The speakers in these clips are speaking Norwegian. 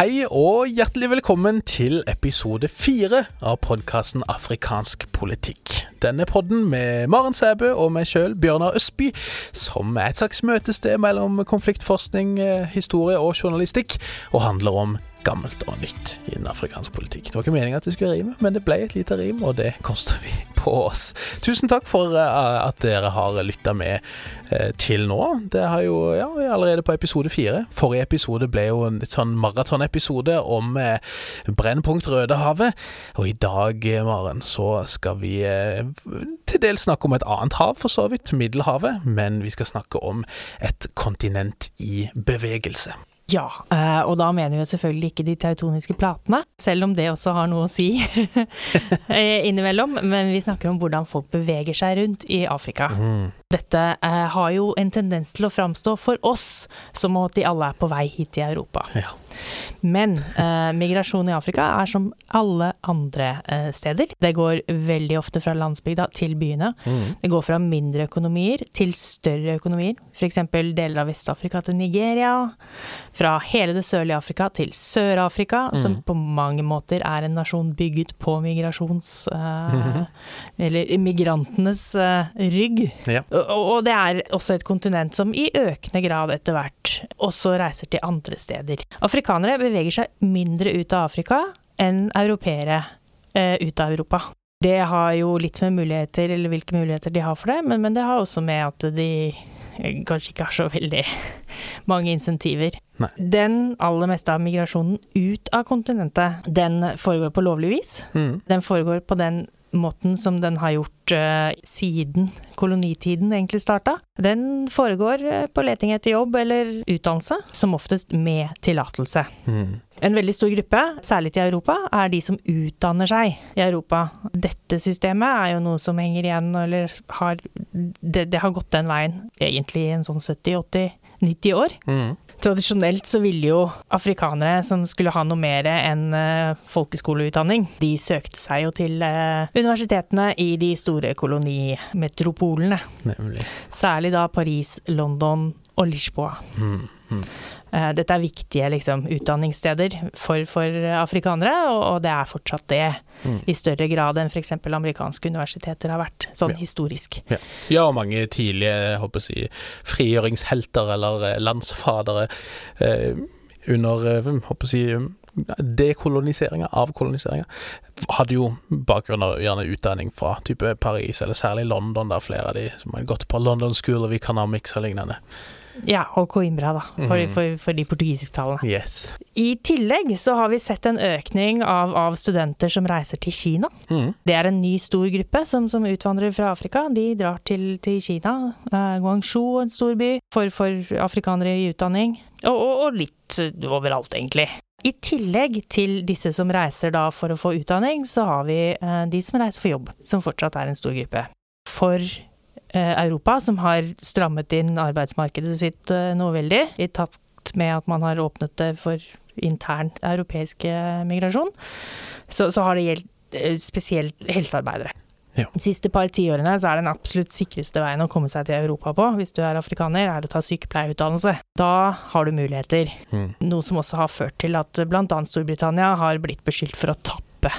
Hei og hjertelig velkommen til episode fire av podkasten Afrikansk politikk. Denne podden med Maren Sæbø og meg sjøl, Bjørnar Østby, som er et slags møtested mellom konfliktforskning, eh, historie og journalistikk, og handler om gammelt og nytt innen afrikansk politikk. Det var ikke meningen at det skulle rime, men det ble et lite rim, og det koster vi på oss. Tusen takk for uh, at dere har lytta med uh, til nå. Det har jo ja, er allerede på episode fire. Forrige episode ble jo en litt sånn maratonepisode om uh, Brennpunkt Rødehavet. Og i dag, Maren, så skal vi til dels snakke om et annet hav, for så vidt, Middelhavet. Men vi skal snakke om et kontinent i bevegelse. Ja, eh, og da mener vi jo selvfølgelig ikke de teutoniske platene, selv om det også har noe å si eh, innimellom. Men vi snakker om hvordan folk beveger seg rundt i Afrika. Mm. Dette eh, har jo en tendens til å framstå for oss som at de alle er på vei hit til Europa. Ja. Men eh, migrasjon i Afrika er som alle andre eh, steder. Det går veldig ofte fra landsbygda til byene. Mm. Det går fra mindre økonomier til større økonomier. F.eks. deler av Vest-Afrika til Nigeria. Fra hele det sørlige Afrika til Sør-Afrika, mm. som på mange måter er en nasjon bygget på migrasjons... Eh, eller migrantenes eh, rygg. Ja. Og det er også et kontinent som i økende grad etter hvert også reiser til andre steder. Afrikanere beveger seg mindre ut av Afrika enn europeere eh, ut av Europa. Det har jo litt med muligheter, eller hvilke muligheter de har for det, men, men det har også med at de kanskje ikke har så veldig mange insentiver. Nei. Den aller meste av migrasjonen ut av kontinentet, den foregår på lovlig vis. Mm. Den foregår på den måten som den har gjort uh, siden kolonitiden egentlig starta. Den foregår uh, på leting etter jobb eller utdannelse, som oftest med tillatelse. Mm. En veldig stor gruppe, særlig til Europa, er de som utdanner seg i Europa. Dette systemet er jo noe som henger igjen, eller har Det, det har gått den veien egentlig i en sånn 70-80-90 år. Mm. Tradisjonelt så ville jo afrikanere som skulle ha noe mer enn uh, folkeskoleutdanning, de søkte seg jo til uh, universitetene i de store kolonimetropolene. Nemlig. Særlig da Paris, London og Lisboa. Mm, mm. Uh, dette er viktige liksom, utdanningssteder for, for afrikanere, og, og, det er fortsatt det. Mm. I større grad enn f.eks. amerikanske universiteter har vært, sånn ja. historisk. Ja. ja. og mange tidlige håper jeg, frigjøringshelter eller eh, landsfadere eh, under eh, håper jeg, dekoloniseringa, avkoloniseringa, hadde jo bakgrunn av gjerne utdanning fra type Paris, eller særlig London, der flere av de som har gått på London School of Economics og lignende. Ja, og Coimbra, da, for, mm. for, for de portugisisktalende. Yes. I tillegg så har vi sett en økning av, av studenter som reiser til Kina. Mm. Det er en ny stor gruppe som, som utvandrer fra Afrika. De drar til, til Kina. Uh, Guangzhou, en stor by, for, for afrikanere i utdanning. Og, og, og litt overalt, egentlig. I tillegg til disse som reiser da for å få utdanning, så har vi uh, de som reiser for jobb, som fortsatt er en stor gruppe. For Europa, som har strammet inn arbeidsmarkedet sitt eh, noe veldig, i takt med at man har åpnet det for intern europeisk eh, migrasjon, så, så har det gjeldt spesielt helsearbeidere. Ja. De siste par tiårene så er den absolutt sikreste veien å komme seg til Europa på, hvis du er afrikaner, er å ta sykepleierutdannelse. Da har du muligheter. Mm. Noe som også har ført til at bl.a. Storbritannia har blitt beskyldt for å tappe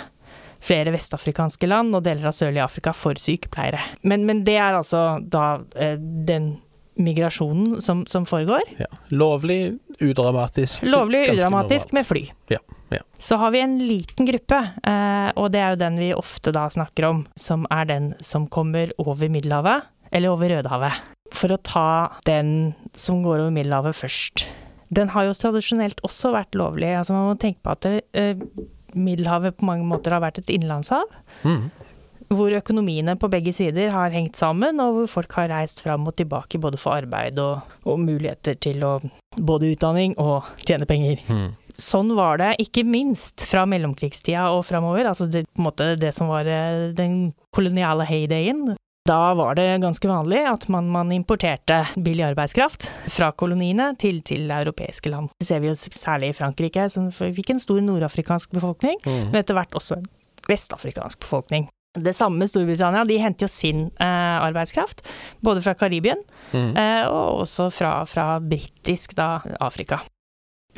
flere vestafrikanske land og deler av sørlige Afrika for sykepleiere. Men, men det er altså da eh, den migrasjonen som, som foregår. Ja. Lovlig, udramatisk. Lovlig, udramatisk med fly. Ja, ja. Så har vi en liten gruppe, eh, og det er jo den vi ofte da snakker om, som er den som kommer over Middelhavet, eller over Rødehavet. For å ta den som går over Middelhavet først. Den har jo tradisjonelt også vært lovlig. Altså man må tenke på at det, eh, Middelhavet på mange måter har vært et innenlandshav. Mm. Hvor økonomiene på begge sider har hengt sammen, og hvor folk har reist fram og tilbake både for arbeid og, og muligheter til å både utdanning og tjene penger. Mm. Sånn var det ikke minst fra mellomkrigstida og framover, altså det, på en måte det som var eh, den koloniale heydayen. Da var det ganske vanlig at man, man importerte billig arbeidskraft fra koloniene til, til, europeiske land. Det ser vi jo særlig i Frankrike, som fikk en stor nordafrikansk befolkning, mm. men etter hvert også en vestafrikansk befolkning. Det samme Storbritannia, de henter jo sin eh, arbeidskraft, både fra Karibien mm. eh, og også fra, fra britisk Afrika.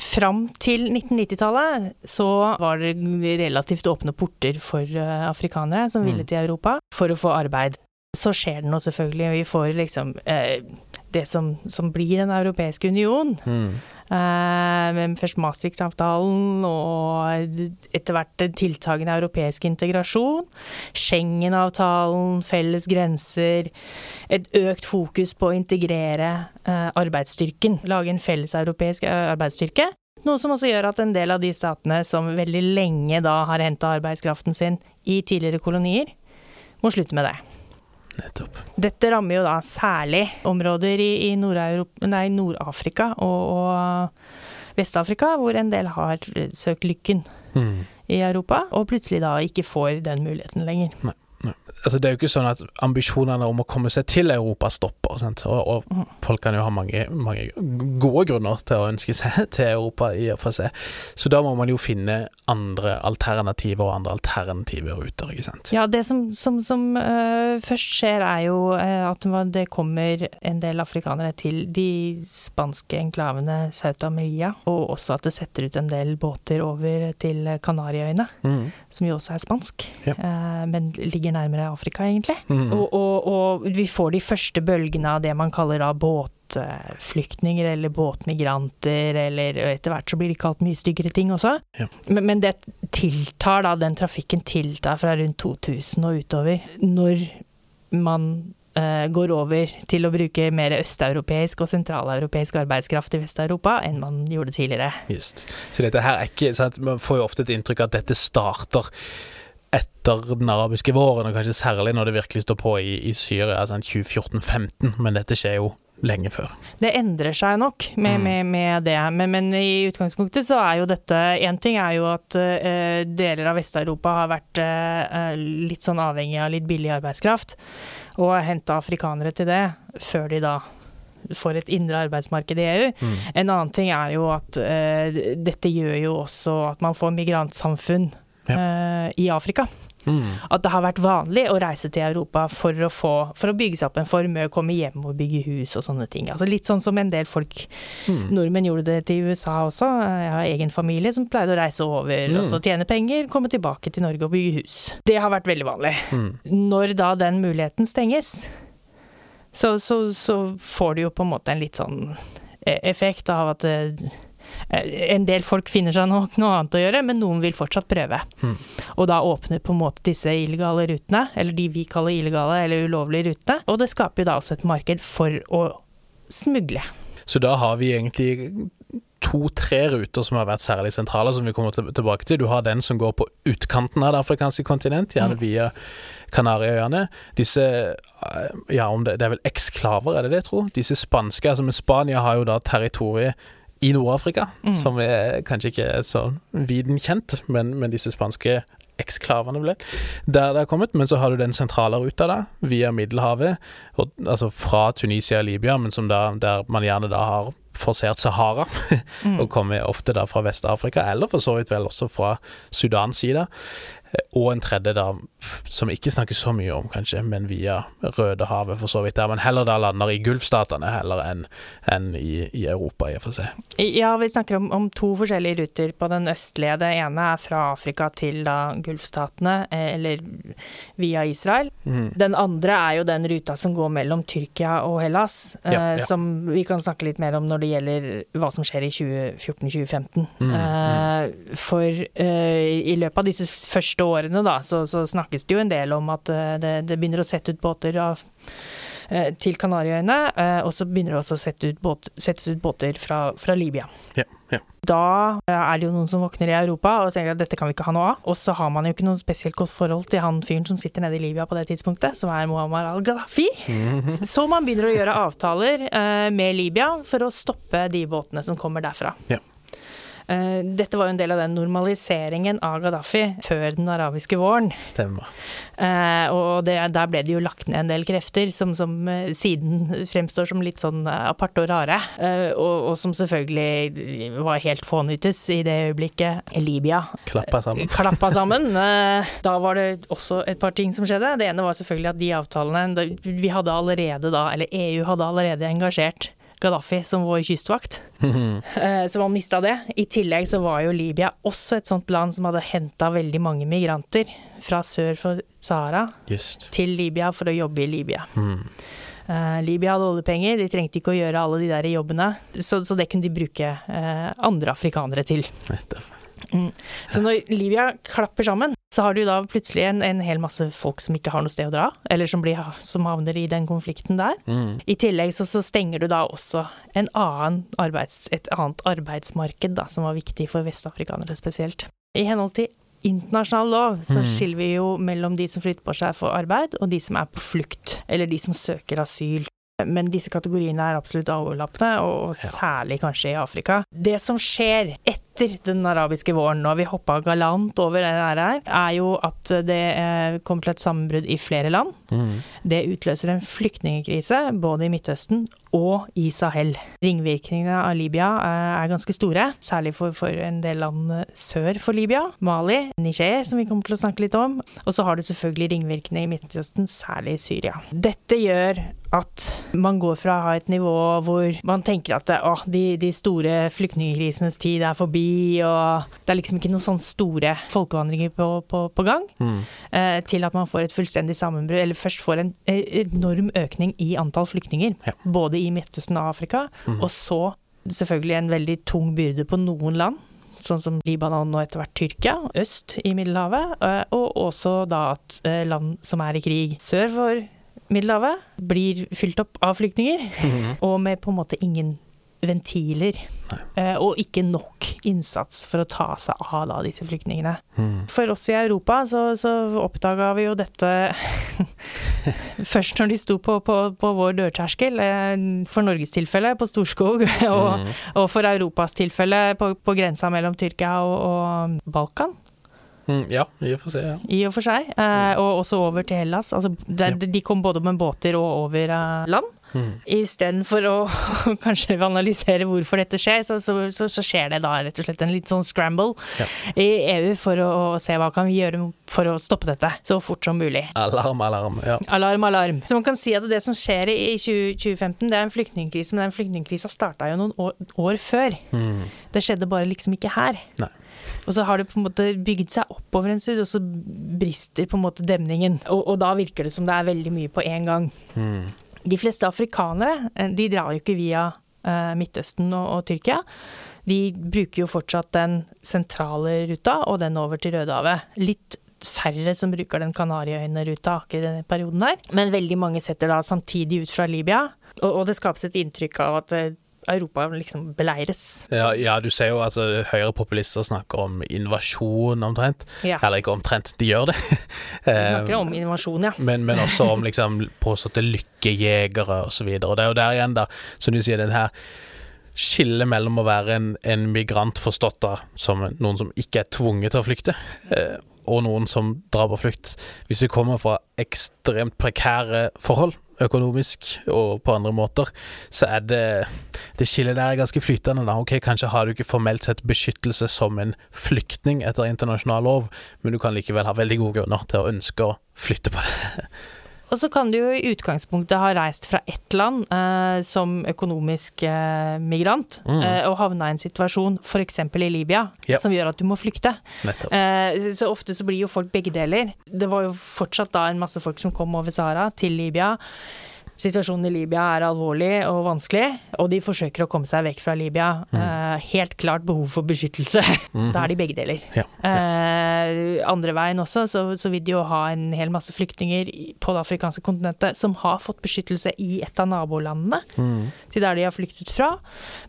Fram til 1990-tallet så var det relativt åpne porter for uh, afrikanere som ville mm. til Europa for å få arbeid. Så skjer det nå selvfølgelig, vi får liksom eh, det som, som, blir Den europeiske union. Mm. Uh, først Maastricht-avtalen og etter hvert tiltagende europeisk integrasjon. Schengen-avtalen, felles grenser. Et økt fokus på å integrere eh, arbeidsstyrken. Lage en felles europeisk uh, arbeidsstyrke. Noe som også gjør at en del av de statene som veldig lenge da har henta arbeidskraften sin i tidligere kolonier, må slutte med det. Nettopp. Dette rammer jo da særlig områder i, i Nord-Afrika og, og Vest-Afrika, hvor en del har søkt lykken mm. i Europa, og plutselig da ikke får den muligheten lenger. Nei altså Det er jo ikke sånn at ambisjonene om å komme seg til Europa stopper. Og, og, mm. folk kan jo ha mange, mange, gode grunner til å ønske seg til Europa, i og for seg. Så da må man jo finne andre alternativer og andre alternative ruter, ikke sant. Ja, det som, som, som uh, først skjer, er jo uh, at det kommer en del afrikanere til de spanske enklavene Sauta Maria, og også at det setter ut en del båter over til Kanariøyene, mm. som jo også er spansk, ja. uh, men ligger nærmere Afrika, egentlig. Mm. Og, og, og, vi får de første bølgene av det man kaller da båtflyktninger eller båtmigranter, eller etter hvert så blir de kalt mye styggere ting også. Ja. Men, men, det tiltar da, den trafikken tiltar fra rundt 2000 og utover, når man uh, går over til å bruke mer østeuropeisk og sentraleuropeisk arbeidskraft i Vest-Europa enn man gjorde tidligere. Just. Så dette her er ikke, sant, Man får jo ofte et inntrykk av at dette starter etter den arabiske våren, og kanskje særlig når det virkelig står på i, i Syria, altså 2014-15, men dette skjer jo lenge før. Det endrer seg nok med, mm. med, med det, men, men, i utgangspunktet så er jo dette Én ting er jo at uh, deler av Vest-Europa har vært uh, litt sånn avhengig av litt billig arbeidskraft, og henta afrikanere til det før de da får et indre arbeidsmarked i EU. Mm. En annen ting er jo at uh, dette gjør jo også at man får migrantsamfunn ja. uh, i Afrika. Mm. At det har vært vanlig å reise til Europa for å, få, for å bygge seg opp en formue, komme hjem og bygge hus og sånne ting. Altså litt sånn som en del folk, mm. nordmenn gjorde det til USA også. Jeg har egen familie som pleide å reise over mm. og så tjene penger, komme tilbake til Norge og bygge hus. Det har vært veldig vanlig. Mm. Når da den muligheten stenges, så, så, så får du jo på en måte en litt sånn effekt av at Eh, en del folk finner seg noe, noe, annet å gjøre, men noen vil fortsatt prøve. Mm. Og da åpner på en måte disse illegale rutene, eller de vi kaller illegale eller ulovlige rutene, og det skaper jo da også et marked for å smugle. Så da har vi egentlig to-tre ruter som har vært særlig sentrale, som vi kommer tilbake til. Du har den som går på utkanten av det afrikanske kontinent, gjerne mm. via Kanariøyene. Disse eh, Ja, om det, det er vel eksklaver, er det det, jeg tror? Disse spanske altså med Spania har jo da territoriet i Nord-Afrika, mm. som er kanskje ikke er så viden kjent, men, men disse spanske eksklavene, ble der det har kommet. Men så har du den sentrale ruta, da, via Middelhavet, og, altså fra Tunisia og Libya, men som da, der man gjerne da har forsert Sahara, mm. og kommer ofte da fra Vest-Afrika, eller for så vidt vel også fra Sudans side. Og en tredje, da, som ikke snakkes så mye om, kanskje, men via Rødehavet, for så vidt. Der man heller da lander i Gulfstatene heller enn en i, i, Europa, i og for seg. Ja, vi snakker om, om, to forskjellige ruter på den østlige. Det ene er fra Afrika til da Gulfstatene, eh, eller via Israel. Mm. Den andre er jo den ruta som går mellom Tyrkia og Hellas, ja, ja. Eh, som vi kan snakke litt mer om når det gjelder hva som skjer i 2014-2015. Mm, mm. For i løpet av disse første årene da, så, så, snakkes det jo en del om at eh, det, det begynner å sette ut båter av, eh, til Kanariøyene, eh, og så begynner det også å sette ut båt, settes ut båter fra, fra Libya. Ja, ja. Da er det jo noen som våkner i Europa og tenker at dette kan vi ikke ha noe av. Og så har man jo ikke noe spesielt godt forhold til han fyren som sitter nede i Libya på det tidspunktet, som er Muammar al-Gaddafi. Mm -hmm. Så man begynner å gjøre avtaler med Libya for å stoppe de båtene som kommer derfra. Ja. Eh, dette var jo en del av den normaliseringen av Gaddafi før den arabiske våren. Stemmer. Eh, og det, der ble det jo lagt ned en del krefter som, som eh, siden fremstår som litt sånn aparte og rare. Og, og som selvfølgelig var helt fånyttes i det øyeblikket Libya klappa sammen. klappa sammen. Da var det også et par ting som skjedde. Det ene var selvfølgelig at de avtalene Vi hadde allerede da, eller EU hadde allerede engasjert Gaddafi som vår kystvakt. Eh, Så man mista det. I tillegg så var jo Libya også et sånt land som hadde henta veldig mange migranter fra sør for Sahara Just. til Libya for å jobbe i Libya. Mm. Uh, Libya hadde oljepenger, de trengte ikke å gjøre alle de der jobbene, så, så det kunne de bruke uh, andre afrikanere til. Nettopp. Så når Libya klapper sammen, så har du da plutselig en, en hel masse folk som ikke har noe sted å dra, eller som, blir, som havner i den konflikten der. Mm. I tillegg så, så stenger du da også en annen arbeids, et annet arbeidsmarked da, som var viktig for vestafrikanere spesielt. I henhold til internasjonal lov så Mm. skiller vi jo mellom de som flytter på seg for arbeid, og de som er på flukt, eller de som søker asyl. Men disse kategoriene er absolutt overlappende, og særlig kanskje i Afrika. Det som skjer etter den arabiske våren, og vi hoppa galant over det der her, er jo at det eh, kommer til et sammenbrudd i flere land. Mm. Det utløser en flyktningkrise både i Midtøsten og i Sahel. Ringvirkningene av Libya eh, er ganske store, særlig for, for en del land eh, sør for Libya. Mali, Niger, som vi kommer til å snakke litt om. Og så har du selvfølgelig ringvirkninger i Midtøsten, særlig i Syria. Dette gjør at man går fra å ha et nivå hvor man tenker at å, de, de store flyktningkrisenes tid er forbi, og det er liksom ikke noen sånne store folkevandringer på, på, på gang Mm. eh, til at man får et fullstendig sammenbrudd, eller først får en eh, enorm økning i antall flyktninger. Ja. Både i Midtøsten og Afrika, mm. og så selvfølgelig en veldig tung byrde på noen land. Sånn som Libanon og etter hvert Tyrkia, øst i Middelhavet. eh, Og også da at eh, land som er i krig sør for Middelhavet, blir fylt opp av flyktninger. Mhm. Og med på en måte ingen ventiler. Nei. Og ikke nok innsats for å ta seg av da disse flyktningene. Mm. For oss i Europa så, så oppdaga vi jo dette først når de sto på, på, på vår dørterskel. eh, For Norges tilfelle på Storskog, og, Mm. og for Europas tilfelle på, på grensa mellom Tyrkia og, og Balkan. Mm. Ja, i og for seg, ja. I og for seg. Eh, og også over til Hellas. Altså, de, Ja. de kom både med båter og over eh, land. Mm. Istedenfor å kanskje analysere hvorfor dette skjer, så, så, så, så skjer det da rett og slett en litt sånn scramble Ja. i EU for å, se hva kan vi gjøre for å stoppe dette så fort som mulig. Alarm, alarm. Ja. Alarm, alarm. Så man kan si at det som skjer i 20, 2015, det er en flyktningkrise, men den flyktningkrisa starta jo noen år, år før. Mm. Det skjedde bare liksom ikke her. Nei. Og så har det på en måte bygd seg oppover en stund, og så brister på en måte demningen. Og, og da virker det som det er veldig mye på én gang. Mm. De fleste afrikanere eh, de drar jo ikke via eh, Midtøsten og, og Tyrkia. De bruker jo fortsatt den sentrale ruta og den over til Rødehavet. Litt færre som bruker den Kanariøyene-ruta i denne perioden der. Men veldig mange setter da samtidig ut fra Libya, og, og det skapes et inntrykk av at eh, Europa liksom beleires. Ja, ja, du ser jo altså høyrepopulister snakker om invasjon omtrent. Ja. Eller ikke omtrent, de gjør det. Vi Eh, snakker om invasjon, ja. men, men også om liksom påståtte lykkejegere osv. Og, og det er jo der igjen, da, som du sier, den her skillet mellom å være en, en migrant forstått da som noen som ikke er tvunget til å flykte, eh, og noen som drar på flukt. Hvis du kommer fra ekstremt prekære forhold, økonomisk og på andre måter, så er det Det skillet der er ganske flytende. da. Ok, Kanskje har du ikke formelt sett beskyttelse som en flyktning etter internasjonal lov, men du kan likevel ha veldig gode grunner til å ønske å flytte på det. Og så kan du jo i utgangspunktet ha reist fra ett land eh, som økonomisk eh, migrant, Mm. eh, og havna i en situasjon f.eks. i Libya, yep. som gjør at du må flykte. Eh, så ofte så blir jo folk begge deler. Det var jo fortsatt da en masse folk som kom over Sahara til Libya. Situasjonen i Libya er alvorlig og vanskelig, og de forsøker å komme seg vekk fra Libya. Eh, helt klart behov for beskyttelse. Da er de begge deler. Ja. Eh, andre veien også, så, så vil de jo ha en hel masse flyktninger på det afrikanske kontinentet som har fått beskyttelse i et av nabolandene Mm. til der de har flyktet fra,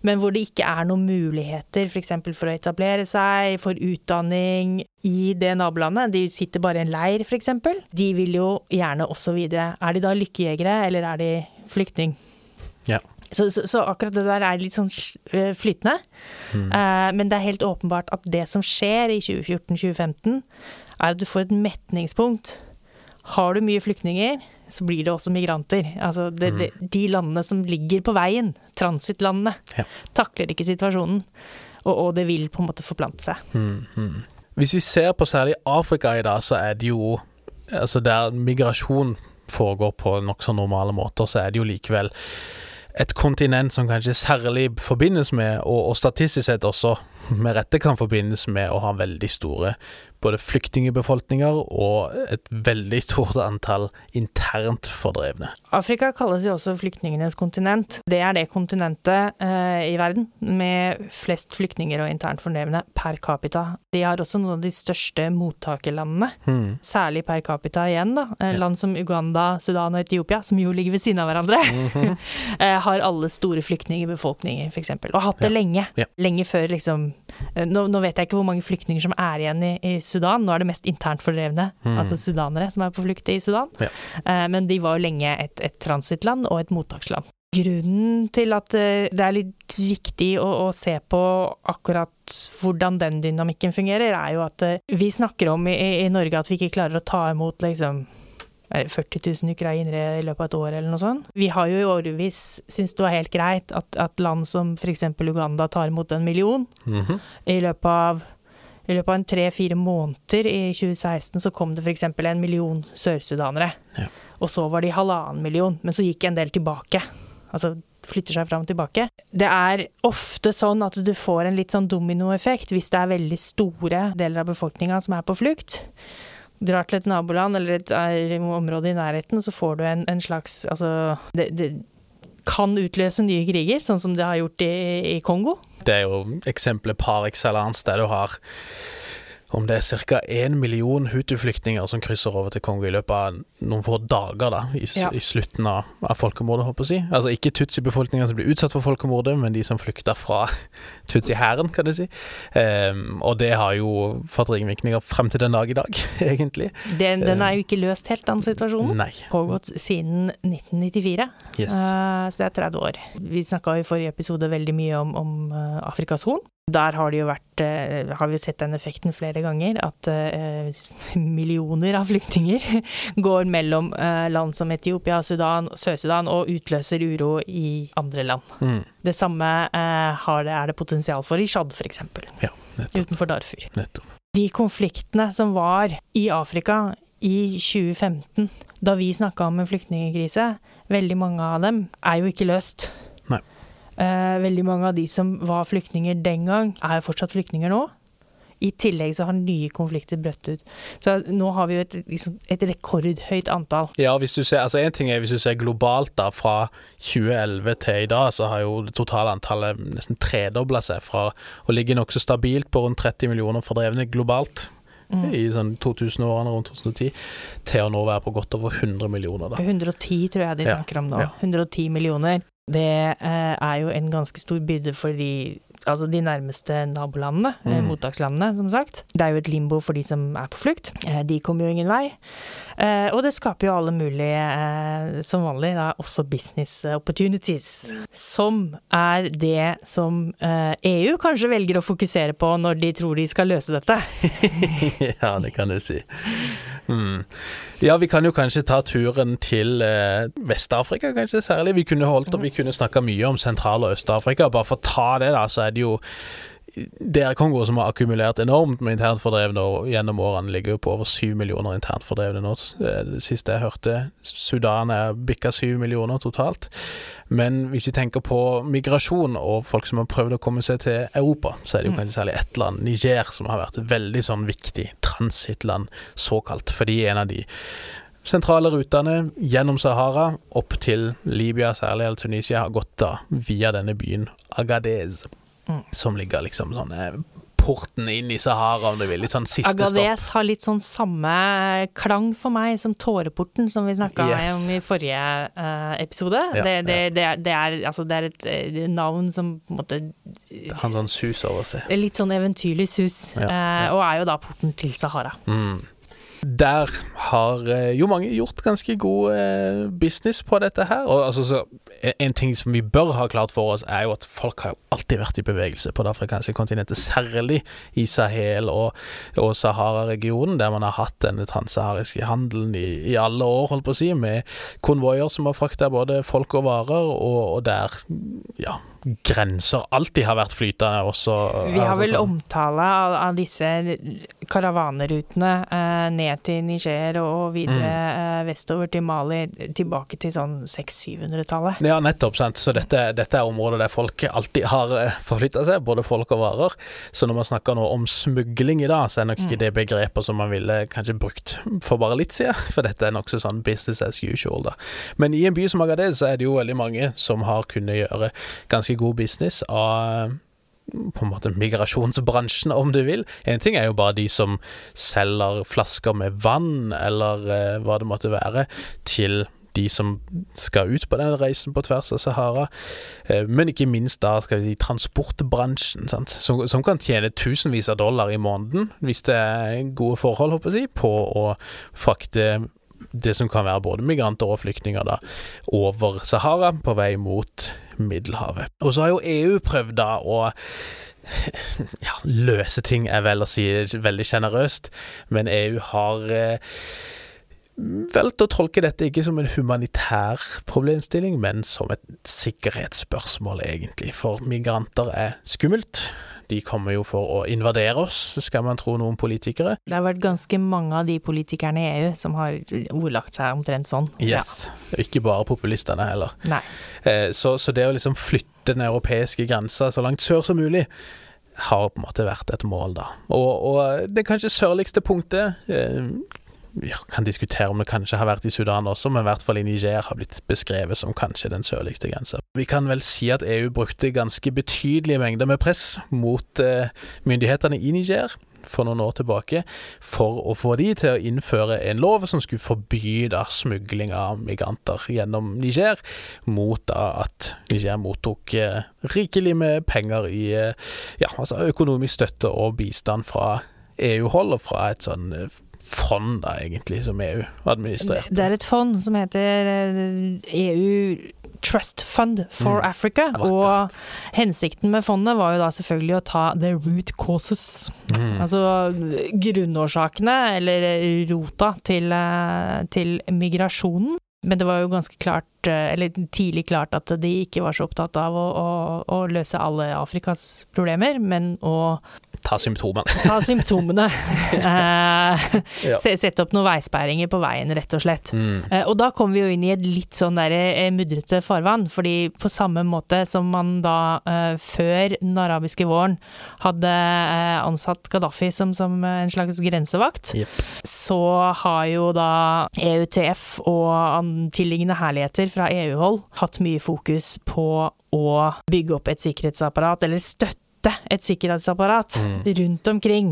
men hvor det ikke er noen muligheter f.eks. For, for å etablere seg, for utdanning i det nabolandet. De sitter bare i en leir f.eks. De vil jo gjerne også videre. Er de da lykkejegere, eller er de flyktning? Ja. Så, så, så akkurat det der er litt sånn flytende. flytende. Uh, men det er helt åpenbart at det som skjer i 2014-2015, er at du får et metningspunkt. Har du mye flyktninger, så blir det også migranter. Altså det, det, de landene som ligger på veien, transittlandene, Ja. takler ikke situasjonen. Og, og det vil på en måte forplante seg. Mm, mm. Hvis vi ser på særlig Afrika i dag, så er det jo Altså der migrasjon foregår på nokså normale måter, så er det jo likevel et kontinent som kanskje særlig forbindes med, og, og statistisk sett også med rette kan forbindes med å ha veldig store både flyktningbefolkninger og et veldig stort antall internt fordrevne. Afrika kalles jo også flyktningenes kontinent. Det er det kontinentet eh, i verden med flest flyktninger og internt fordrevne per capita. De har også noen av de største mottakerlandene, hmm. særlig per capita igjen. da. Eh, land som Uganda, Sudan og Etiopia, som jo ligger ved siden av hverandre, mm -hmm. har alle store flyktningbefolkninger, f.eks. Og hatt det ja. lenge. Ja. Lenge før liksom nå, nå, vet jeg ikke hvor mange flyktninger som er igjen i, i Sudan. Nå er det mest internt fordrevne, mm. altså sudanere, som er på flukt i Sudan. Ja. Eh, men de var jo lenge et, et transittland og et mottaksland. Grunnen til at eh, det er litt viktig å, å, se på akkurat hvordan den dynamikken fungerer, er jo at eh, vi snakker om i, i Norge at vi ikke klarer å ta imot liksom 40 000 ukrainere i løpet av et år, eller noe sånt. Vi har jo i årevis syntes det var helt greit at, at land som f.eks. Uganda tar imot en million mm -hmm. i løpet av i løpet av en tre-fire måneder i 2016 så kom det f.eks. en million sørsudanere. Ja. Og så var de halvannen million, men så gikk en del tilbake. Altså flytter seg fram og tilbake. Det er ofte sånn at du får en litt sånn dominoeffekt hvis det er veldig store deler av befolkninga som er på flukt. Drar til et naboland eller et område i nærheten, så får du en, en slags Altså det, det kan utløse nye kriger, sånn som det har gjort i, i Kongo. Det er jo eksempelet par excellence, der du har om det er ca. én million hutu-flyktninger som krysser over til Kongo i løpet av noen få dager da, i, ja. i slutten av, av folkemordet, håper jeg å si. Altså ikke tutsi-befolkninga som blir utsatt for folkemordet, men de som flykta fra tutsi-hæren, kan du si. Um, og det har jo fått ringvirkninger frem til den dag i dag, egentlig. Den, den er jo ikke løst helt, den situasjonen. Nei. Pågått siden 1994, yes. uh, så det er 30 år. Vi snakka i forrige episode veldig mye om, om uh, Afrikas Horn. Der har vært, eh, har vi sett den effekten flere ganger, at eh, millioner av flyktninger går mellom eh, land som Etiopia, Sudan, Sør-Sudan og utløser uro i andre land. Mm. Det samme det, er det potensial for i Tsjad, f.eks. Ja, utenfor Darfur. Nettopp. De konfliktene som var i Afrika i 2015, da vi snakka om en flyktningkrise, veldig mange av dem er jo ikke løst. Eh, veldig mange av de som var flyktninger den gang, er fortsatt flyktninger nå. I tillegg så har nye konflikter brøtt ut. Så nå har vi jo et, liksom, et rekordhøyt antall. Ja, hvis du ser, altså en ting er hvis du ser globalt da, fra 2011 til i dag, så har jo det totale antallet nesten tredobla seg fra å ligge nokså stabilt på rundt 30 millioner fordrevne globalt. Mm. i sånn 2000-årene, rundt 2010, til å nå være på godt over 100 millioner. Da. 110 tror jeg de snakker ja, om nå. Ja. 110 millioner. Det eh, er jo en ganske stor byrde for de, altså de nærmeste nabolandene, eh, mm. mottakslandene, som sagt. Det er jo et limbo for de som er på flukt. Eh, de kommer jo ingen vei. Eh, og det skaper jo alle mulige, som vanlig, da, også business opportunities. Som er det som EU eh, e kanskje velger å fokusere på når de tror de skal løse dette. ja, det kan du si. Mm. Ja, vi kan jo kanskje ta turen til eh, Vest-Afrika, kanskje særlig. Vi kunne, holdt, vi kunne snakka mye om Sentral- og Øst-Afrika. Bare for å ta det, da, så er det jo DR Kongo som har akkumulert enormt med internt fordrevne og gjennom årene, ligger jo på over syv millioner internt fordrevne nå. Det siste jeg hørte, Sudan er bikka syv millioner totalt. Men hvis vi tenker på migrasjon og folk som har prøvd å komme seg til Europa, så er det jo mm. kanskje særlig ett land, Niger, som har vært et veldig sånn viktig transittland, såkalt, fordi en av de sentrale rutene gjennom Sahara opp til Libya, særlig eller Tunisia, har gått da via denne byen Agadez. Mm. Som ligger liksom sånn eh, porten inn i Sahara, om du vil. Litt sånn siste Agades stopp. Agades har litt sånn samme klang for meg som Tåreporten, som vi snakka yes. om i forrige uh, episode. Ja, det, det, ja. det, er, det, er, altså, det er et uh, navn som på en måte Det har en sånn sus over seg. Litt sånn eventyrlig sus. Ja, uh, og er jo da porten til Sahara. Mm. Der har eh, jo mange gjort ganske god eh, business på dette her. Og altså, så, En ting som vi bør ha klart for oss, er jo at folk har jo alltid vært i bevegelse på det afrikanske kontinentet. Særlig i Sahel og, og Sahara-regionen, der man har hatt denne transsahariske handelen i, i, alle år, holdt på å si, med konvoier som har frakta både folk og varer, og, og der ja, grenser alltid har vært flytende også. Vi har altså, vel sånn. omtale av, av, disse karavanerutene eh, ned ned til Niger og videre mm. vestover til Mali, tilbake til sånn 600-700-tallet. Ja, nettopp. sant. Så dette, dette, er områder der folk alltid har forflytta seg, både folk og varer. Så når man snakker nå om smugling i dag, så er nok ikke mm. det begrepet som man ville kanskje brukt for bare litt siden, for dette er nokså sånn business as usual, da. Men i en by som Agadez så er det jo veldig mange som har kunnet gjøre ganske god business av på en måte migrasjonsbransjen, om du vil. En ting er jo bare de som selger flasker med vann, eller eh, hva det måtte være, til de som skal ut på den reisen på tvers av Sahara. Eh, men ikke minst da skal vi si transportbransjen, som, som, kan tjene tusenvis av dollar i måneden, hvis det er gode forhold, håper jeg, på å frakte det som kan være både migranter og flyktninger, da, over Sahara på vei mot Middelhavet. Og så har jo EU prøvd da å ja, løse ting er vel å si veldig sjenerøst, men EU har eh, valgt å tolke dette ikke som en humanitær problemstilling, men som et sikkerhetsspørsmål, egentlig. For migranter er skummelt. De kommer jo for å invadere oss, skal man tro noen politikere. Det har vært ganske mange av de politikerne i EU som har ordlagt seg omtrent sånn. Yes. Ja. Ikke bare populistene heller. Nei. Eh, så, så det å liksom flytte den europeiske grensa så langt sør som mulig har på en måte vært et mål, da. Og, og det kanskje sørligste punktet vi kan diskutere om det kanskje har vært i Sudan også, men i hvert fall i Niger har blitt beskrevet som kanskje den sørligste grensa. Vi kan vel si at EU brukte ganske betydelige mengder med press mot eh, myndighetene i Niger for noen år tilbake, for å få de til å innføre en lov som skulle forby da smugling av migranter gjennom Niger, mot da at Niger mottok eh, rikelig med penger i eh, ja, altså økonomisk støtte og bistand fra EU-hold og fra et sånn eh, fond, da, egentlig, som EU administrerer. Det er et fond som heter EU eh, e Trust Fund for mm. Africa. Vakkert. Og hensikten med fondet var jo da selvfølgelig å ta the root causes. Mm. Altså grunnårsakene, eller rota, til, eh, til migrasjonen. Men det var jo ganske klart, eh, eller tidlig klart, at de ikke var så opptatt av å, å, å løse alle Afrikas problemer, men å Ta symptomene. Ta symptomene. eh, ja. Sette opp noen veisperringer på veien, rett og slett. Mm. Eh, og da kom vi jo inn i et litt sånn der eh, mudrete farvann, fordi på samme måte som man da eh, før den arabiske våren hadde eh, ansatt Gaddafi som, som, en slags grensevakt, yep. så har jo da EUTF og tilliggende herligheter fra EU-hold hatt mye fokus på å bygge opp et sikkerhetsapparat, eller støtte et sikkerhetsapparat mm. rundt omkring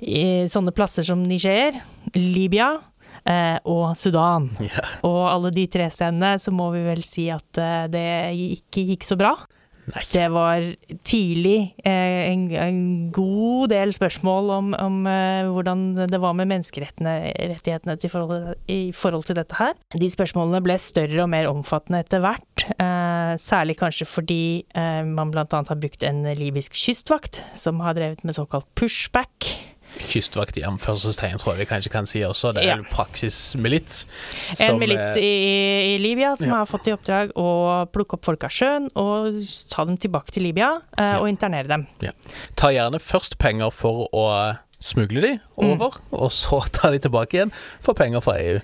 i sånne plasser som Niger, Libya eh, og Sudan. Yeah. Og alle de tre stedene så må vi vel si at eh, det ikke gikk så bra. Nei. Det var tidlig eh, en, en, god del spørsmål om, om eh, hvordan det var med menneskerettighetene forhold, i forhold til dette her. De spørsmålene ble større og mer omfattende etter hvert. Eh, særlig kanskje fordi eh, man bl.a. har brukt en libysk kystvakt som har drevet med såkalt pushback kystvakt i anførselstegn, tror jeg vi kanskje kan si også. Det er ja. praksismilits. En milits i, i, Libya som ja. har fått i oppdrag å plukke opp folk av sjøen og ta dem tilbake til Libya eh, ja. og internere dem. Ta gjerne først penger for å smugle de over, mm. og så tar de tilbake igjen for penger fra EU.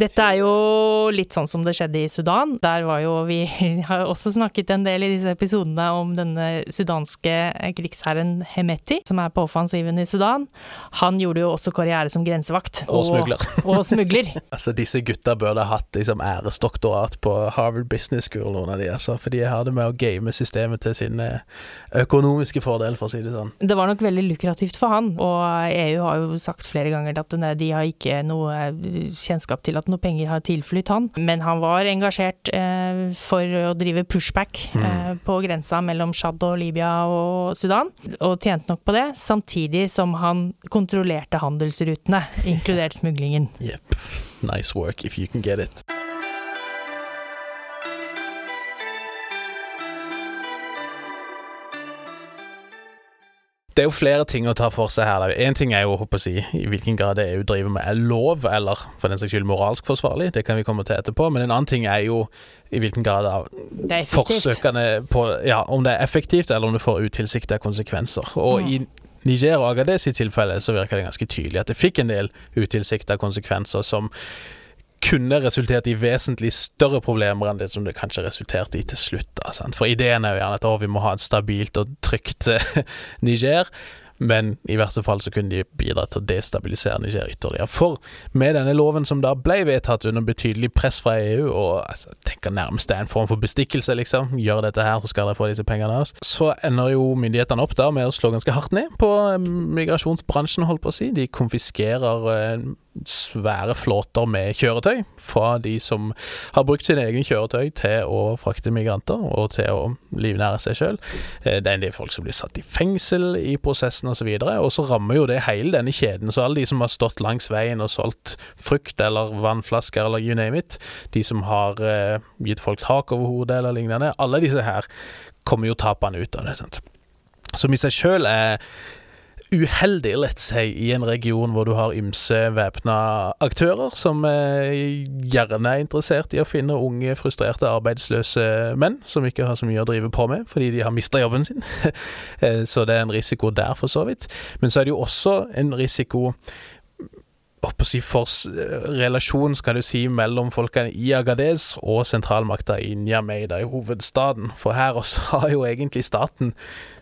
Dette er jo litt sånn som det skjedde i Sudan. Der var jo Vi har også snakket en del i disse episodene om denne sudanske krigsherren Hemeti, som er på offensiven i Sudan. Han gjorde jo også karriere som grensevakt. Og, og smugler. Og smugler. altså, disse gutta bør ha hatt liksom æresdoktorat på Harvard Business School, noen av de, altså, for de har det med å game systemet til sin økonomiske fordel, for å si det sånn. Det var nok veldig lukrativt for han. og EU har jo sagt flere ganger at de har ikke noe eh, kjennskap til at noe penger har tilflytt han. Men han var engasjert eh, for å drive pushback mm. eh, på grensa mellom Tsjad og Libya og Sudan, og tjente nok på det. Samtidig som han kontrollerte handelsrutene, inkludert smuglingen. Yep. Nice work if you can get it. Det er jo flere ting å ta for seg her. Én ting er jo å si, i hvilken grad det EU driver med er lov, eller for den saks skyld moralsk forsvarlig. Det kan vi komme til etterpå. Men en annen ting er jo i hvilken grad av forsøkene på ja, om det er effektivt, eller om det får utilsiktede konsekvenser. Og mm. i Niger og Agadez i tilfelle så virker det ganske tydelig at det fikk en del utilsikta konsekvenser som kunne resultert i vesentlig større problemer enn det som det kanskje resulterte i til slutt. Da, For ideen er jo gjerne at å, vi må ha et stabilt og trygt Niger, men i verste fall så kunne de bidra til å destabilisere Niger ytterligere. For med denne loven som da ble vedtatt under betydelig press fra EU, og altså, jeg tenker nærmest det er en form for bestikkelse, liksom, gjør dette her, så skal dere få disse pengene av oss, så ender jo myndighetene opp da med å slå ganske hardt ned på eh, migrasjonsbransjen, holdt på å si. De konfiskerer eh, svære flåter med kjøretøy fra de som har brukt sine egne kjøretøy til å frakte migranter og til å livnære seg sjøl. Eh, det er en del folk som blir satt i fengsel i prosessen osv. Og, og så rammer jo det hele denne kjeden. Så alle de som har stått langs veien og solgt frukt eller vannflasker eller you name it, de som har eh, gitt folk tak over hodet eller lignende, alle disse her kommer jo tapende ut av det. Sant? Som i seg sjøl er uheldig, let's say, i en region hvor du har ymse væpna aktører som eh, gjerne er interessert i å finne unge, frustrerte, arbeidsløse menn som ikke har så mye å drive på med fordi de har mista jobben sin. Eh, så det er en risiko der, for så vidt. Men så er det jo også en risiko si, for relasjon skal du si, mellom folkene i Agadez og sentralmakta i Niamey, i hovedstaden. For her også har jo egentlig staten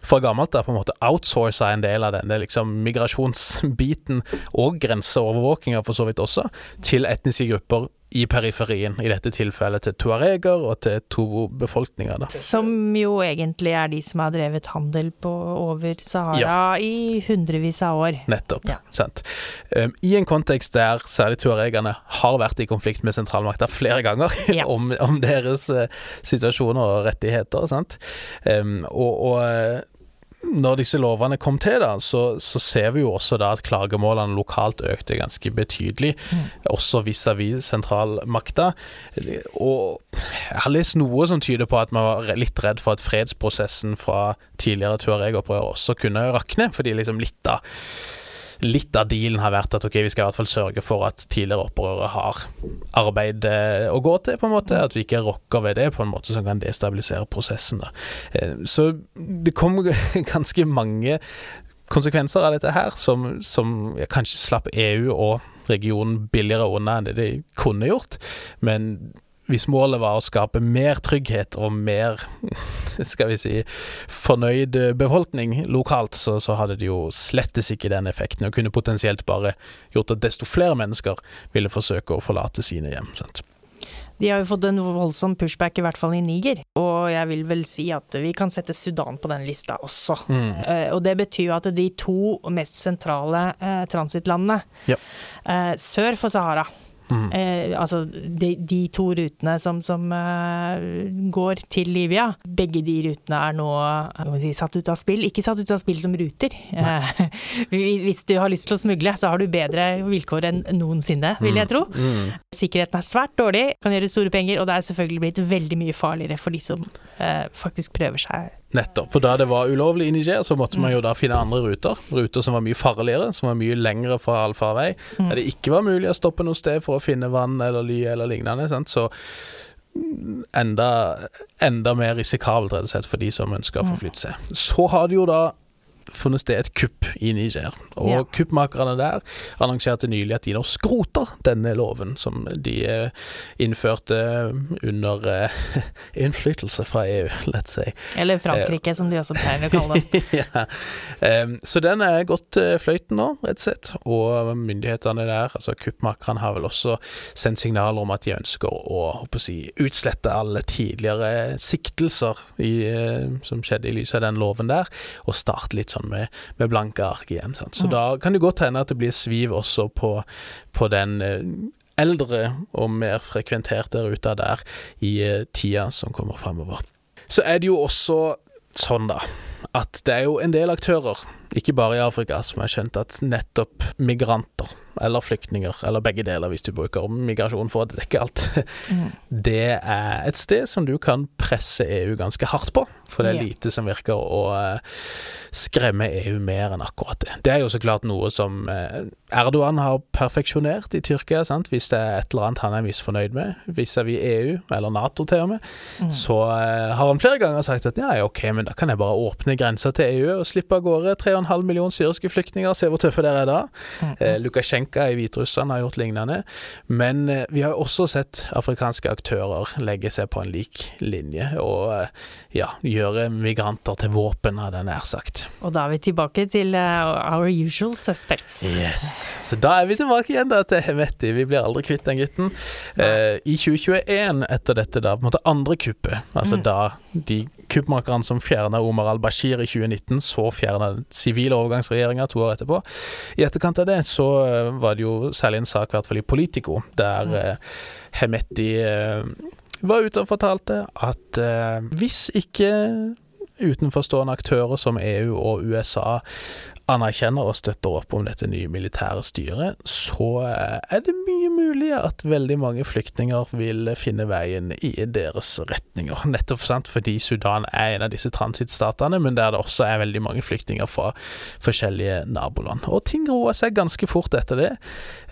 fra gammelt av på en måte outsourca en del av denne liksom, migrasjonsbiten, og grenseovervåkinga for så vidt også, til etniske grupper i periferien, i dette tilfellet til tuareger og til tobo-befolkninga. Som jo egentlig er de som har drevet handel på over Sahara ja. i hundrevis av år. Nettopp. Ja. Sant. Um, I en kontekst der særlig tuaregene har vært i konflikt med sentralmakta flere ganger ja. om, om, deres uh, situasjoner og rettigheter, sant. Um, og, og når disse lovene kom til, da, så, så, ser vi jo også da at klagemålene lokalt økte ganske betydelig, mm. også vis-à-vis sentralmakta. Og jeg har lest noe som tyder på at man var litt redd for at fredsprosessen fra tidligere tuareg-opprør også kunne rakne, fordi liksom litt av litt av dealen har vært at ok, vi skal i hvert fall sørge for at tidligere opprørere har arbeid eh, å gå til, på en måte. At vi ikke rokker ved det på en måte som kan destabilisere prosessen. Da. Eh, så det kom ganske mange konsekvenser av dette her, som, som kanskje slapp EU og regionen billigere unna enn det de kunne gjort. Men hvis målet var å skape mer trygghet og mer, skal vi si, fornøyd befolkning lokalt, så, så hadde det jo slettes ikke den effekten, og kunne potensielt bare gjort at desto flere mennesker ville forsøke å forlate sine hjem. sant? De har jo fått en voldsom pushback, i hvert fall i Niger. Og jeg vil vel si at vi kan sette Sudan på den lista også. Mm. Uh, og det betyr jo at de to mest sentrale uh, transittlandene ja. uh, sør for Sahara Mm. Eh, altså de, de, to rutene som, som eh, går til Libya, begge de rutene er nå si, satt ut av spill. Ikke satt ut av spill som ruter. Eh, hvis du har lyst til å smugle, så har du bedre vilkår enn noensinne, vil jeg mm. tro. Mm. Sikkerheten er svært dårlig, kan gjøre store penger, og det er selvfølgelig blitt veldig mye farligere for de som uh, faktisk prøver seg Nettopp. For da det var ulovlig i Niger, så måtte man jo da finne andre ruter. Ruter som var mye farligere, som var mye lengre fra allfarvei. Mm. Der det ikke var mulig å stoppe noe sted for å finne vann eller ly eller lignende. Sant? Så enda, enda mer risikabelt, rett og slett, for de som ønsker å forflytte seg. Så har det jo da funnet sted et kupp i Niger. Og ja. kuppmakerne der annonserte nylig at de nå skroter denne loven som de eh, innførte under uh, innflytelse fra EU, let's say. Eller Frankrike, som de også pleier å kalle det. ja. så den er gått fløyten nå, rett og slett. Og myndighetene der, altså kuppmakerne, har vel også sendt signaler om at de ønsker å, å si, utslette alle tidligere siktelser i, som skjedde i lys av den loven der, og starte litt sånn sånn med, med blanke ark igjen. Sant? Så mm. da kan det godt hende at det blir sviv også på, på den eh, eldre og mer frekventerte ruta der i eh, tida som kommer fremover. Så er det jo også sånn, da, at det er jo en del aktører, ikke bare i Afrika, som har skjønt at nettopp migranter, eller flyktninger, eller begge deler hvis du bruker migrasjon for å dekke alt, mm. det er et sted som du kan presse EU ganske hardt på. For det er lite som virker å uh, skremme EU mer enn akkurat det. Det er jo så klart noe som eh, Erdogan har perfeksjonert i Tyrkia. Sant? Hvis det er et eller annet han er misfornøyd med, vis-à-vis EU, eller Nato til og med, mm. så uh, har han flere ganger sagt at ja, ok, men da kan jeg bare åpne grensa til EU og slippe av gårde 3,5 millioner syriske flyktninger, se hvor tøffe dere er da. Mm. Uh, Lukasjenko i Hviterussland har gjort lignende. Men vi har også sett afrikanske aktører legge seg på en lik linje og ja, gjøre migranter til våpen, hadde jeg nær sagt. Og da er vi tilbake til our usual suspects. Yes. Så da er vi tilbake igjen da til Hemeti. Vi blir aldri kvitt den gutten. Uh, I 2021, etter dette da, på en måte andre kuppet, altså mm. da de kuppmakerne som fjerna Omar al-Bashir i 2019, så fjerna sivile overgangsregjeringa to år etterpå. I etterkant av det så eh, var det jo særlig en sak, i hvert fall i Politico, der uh, Hemetti Hemeti eh, var ute og fortalte at eh, hvis ikke utenforstående aktører som EU og USA anerkjenner og støtter opp om dette nye militære styret, så eh, er det mye mulig at veldig mange flyktninger vil finne veien i deres retninger. Nettopp sant, fordi Sudan er en av disse transittstatene, men der det også er veldig mange flyktninger fra forskjellige naboland. Og ting roer seg ganske fort etter det.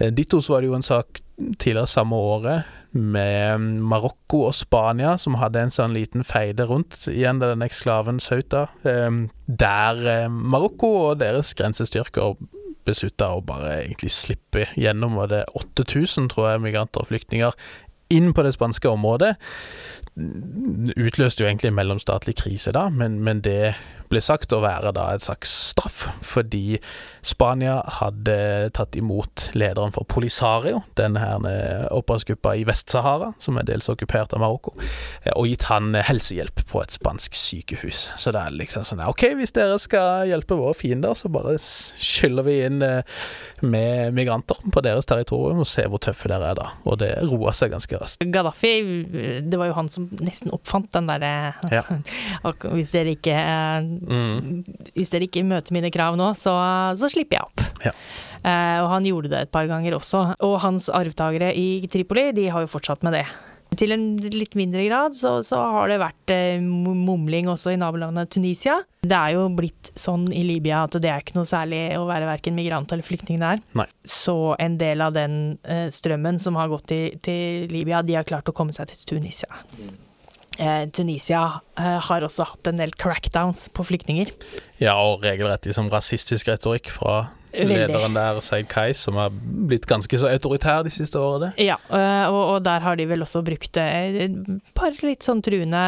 Dittos Ditto var det jo en sak tidligere samme året med Marokko og Spania, som hadde en sånn liten feide rundt igjen den eksklaven Sauta, ehm, der eh, Marokko og deres grensestyrker beslutta å bare egentlig slippe gjennom, Og det er 8000, tror jeg, migranter og flyktninger inn på det spanske området. Utløste jo egentlig en mellomstatlig krise da, men, men det ble sagt å være da et slags straff, fordi Spania hadde tatt imot lederen for Polisario, denne her eh, opprørsgruppa i Vest-Sahara, som er dels okkupert av Marokko, eh, og gitt han eh, helsehjelp på et spansk sykehus. Så det er liksom sånn OK, hvis dere skal hjelpe våre fiender, så bare skyller vi inn med migranter på deres territorium og ser hvor tøffe dere er da. Og det roer seg ganske raskt. Gaddafi, det var jo han som nesten oppfant den derre ja. Hvis dere ikke mm. Hvis dere ikke møter mine krav nå, så, så slipper jeg opp. Ja. Eh, og han gjorde det et par ganger også. Og hans arvtakere i Tripoli, de har jo fortsatt med det. Til en litt mindre grad så, så har det vært eh, mumling også i nabolandet Tunisia. Det er jo blitt sånn i Libya at det er ikke noe særlig å være verken migrant eller flyktning der. Nei. Så en del av den eh, strømmen som har gått til, til, Libya, de har klart å komme seg til Tunisia. Eh, Tunisia eh, har også hatt en del crackdowns på flyktninger. Ja, og regelrett liksom rasistisk retorikk fra Veldig. lederen der, Seid Kai, som har blitt ganske så autoritær de siste årene. Ja, eh, og, og, der har de vel også brukt et par litt sånn truende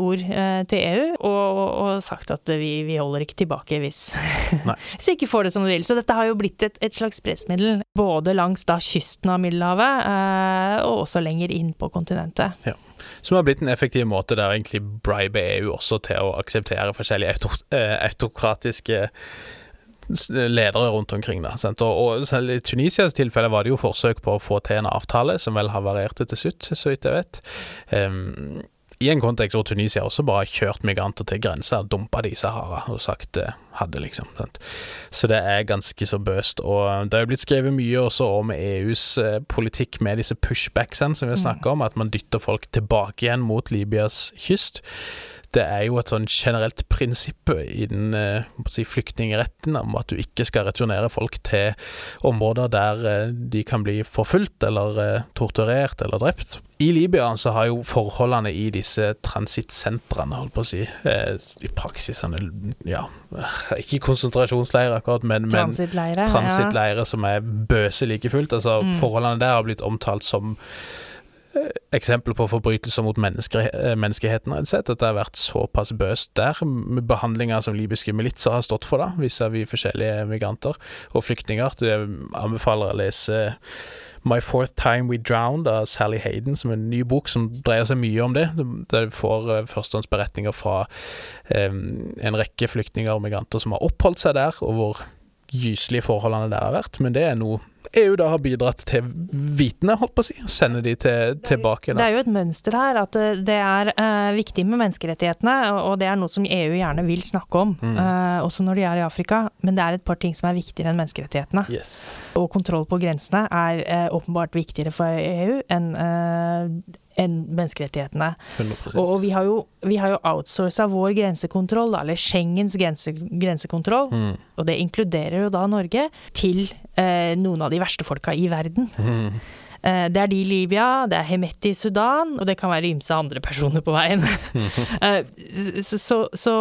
ord til EU, og, og sagt at vi, vi, holder ikke tilbake hvis, hvis vi ikke får det som vi vil. Så dette har jo blitt et, et slags pressmiddel, både langs da kysten av Middelhavet, og også lenger inn på kontinentet. Ja. Som har blitt en effektiv måte der egentlig bribe EU også til å akseptere forskjellige eh, autokratiske ledere rundt omkring. Da, og, og, I Tunisias tilfelle var det jo forsøk på å få til en avtale, som vel havarerte til slutt, så vidt jeg vet. Um, i en kontekst hvor Tunisia også bare har kjørt migranter til grensa, dumpa de i Sahara og sagt det hadde, liksom. Sant? Så det er ganske så bøst. Og det er jo blitt skrevet mye også om EUs eh, politikk med disse pushbacksene som vi har snakka om, at man dytter folk tilbake igjen mot Libyas kyst det er jo et sånn generelt prinsipp i den eh, si, flyktningretten om at du ikke skal returnere folk til områder der eh, de kan bli forfulgt eller eh, torturert eller drept. I Libya så har jo forholdene i disse transittsentrene, holdt på å si, i praksis sånne ja, ikke konsentrasjonsleirer akkurat, men, transittleirer, transittleire ja. som er bøse like fullt. Altså, mm. Forholdene der har blitt omtalt som eksempel på forbrytelser mot menneske, eh, menneskeheten. At det har vært såpass bøst der, med behandlinger som libyske militser har stått for, da, vis-à-vis forskjellige migranter og flyktninger. Jeg anbefaler å lese My Fourth Time We Drowned av Sally Hayden, som er en ny bok som dreier seg mye om det. Der du får uh, førstehåndsberetninger fra en rekke flyktninger og migranter som har oppholdt seg der, og hvor gyselige forholdene der har vært. Men det er noe EU da har bidratt til vitene, holdt på å si, og sende de til, tilbake. Da. Det er jo et mønster her at eh, det er uh, viktig med menneskerettighetene, og det er noe som EU gjerne vil snakke om, mm. uh, også når de er i Afrika. Men det er et par ting som er viktigere enn menneskerettighetene. Yes. Og kontroll på grensene er eh, åpenbart viktigere for EU enn enn menneskerettighetene. 100%. Og, og vi har jo, vi har jo outsourca vår grensekontroll, eller Schengens grense, grensekontroll, Mm. og det inkluderer jo da Norge, til eh, noen av de verste folka i verden. Mm. Eh, det er de i Libya, det er Hemeti i Sudan, og det kan være ymse andre personer på veien. Eh, så, så, så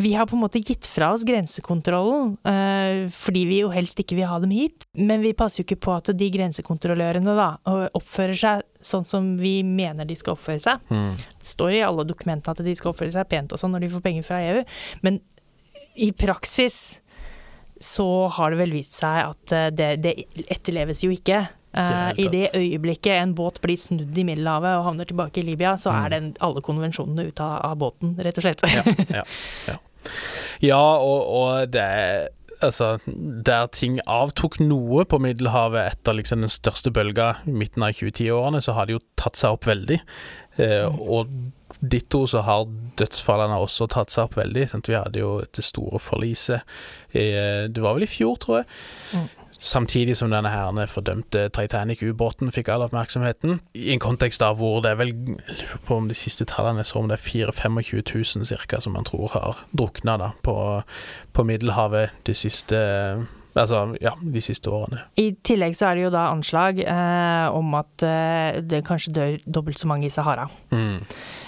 vi har på en måte gitt fra oss grensekontrollen, eh, fordi vi jo helst ikke vil ha dem hit. Men vi passer jo ikke på at de grensekontrollørene da oppfører seg sånn som vi mener de skal oppføre seg. Mm. Det står i alle dokumentene at de skal oppføre seg pent og sånn når de får penger fra EU, men i praksis så har det vel vist seg at det, det etterleves jo ikke. Ikke i det Eh, I det øyeblikket en båt blir snudd i Middelhavet og havner tilbake i Libya, så Mm. er den, alle konvensjonene ute av, av båten, rett og slett. Ja, ja, ja. ja og, og det er Altså, der ting avtok noe på Middelhavet etter liksom den største bølga i midten av 2010-årene, så har det jo tatt seg opp veldig. Eh, og ditto så har dødsfallene også tatt seg opp veldig. Sant? Vi hadde jo det store forliset eh, Det var vel i fjor, tror jeg. Mm. Samtidig som denne herne fordømte Titanic-ubåten fikk all oppmerksomheten. I en kontekst da hvor det er vel på om de siste tallene så om det er 4 25 000 cirka som man tror har drukna da på, på Middelhavet de siste Altså, ja, de siste årene. I tillegg så er det jo da anslag eh, om at eh, det kanskje dør dobbelt så mange i Sahara. Mm.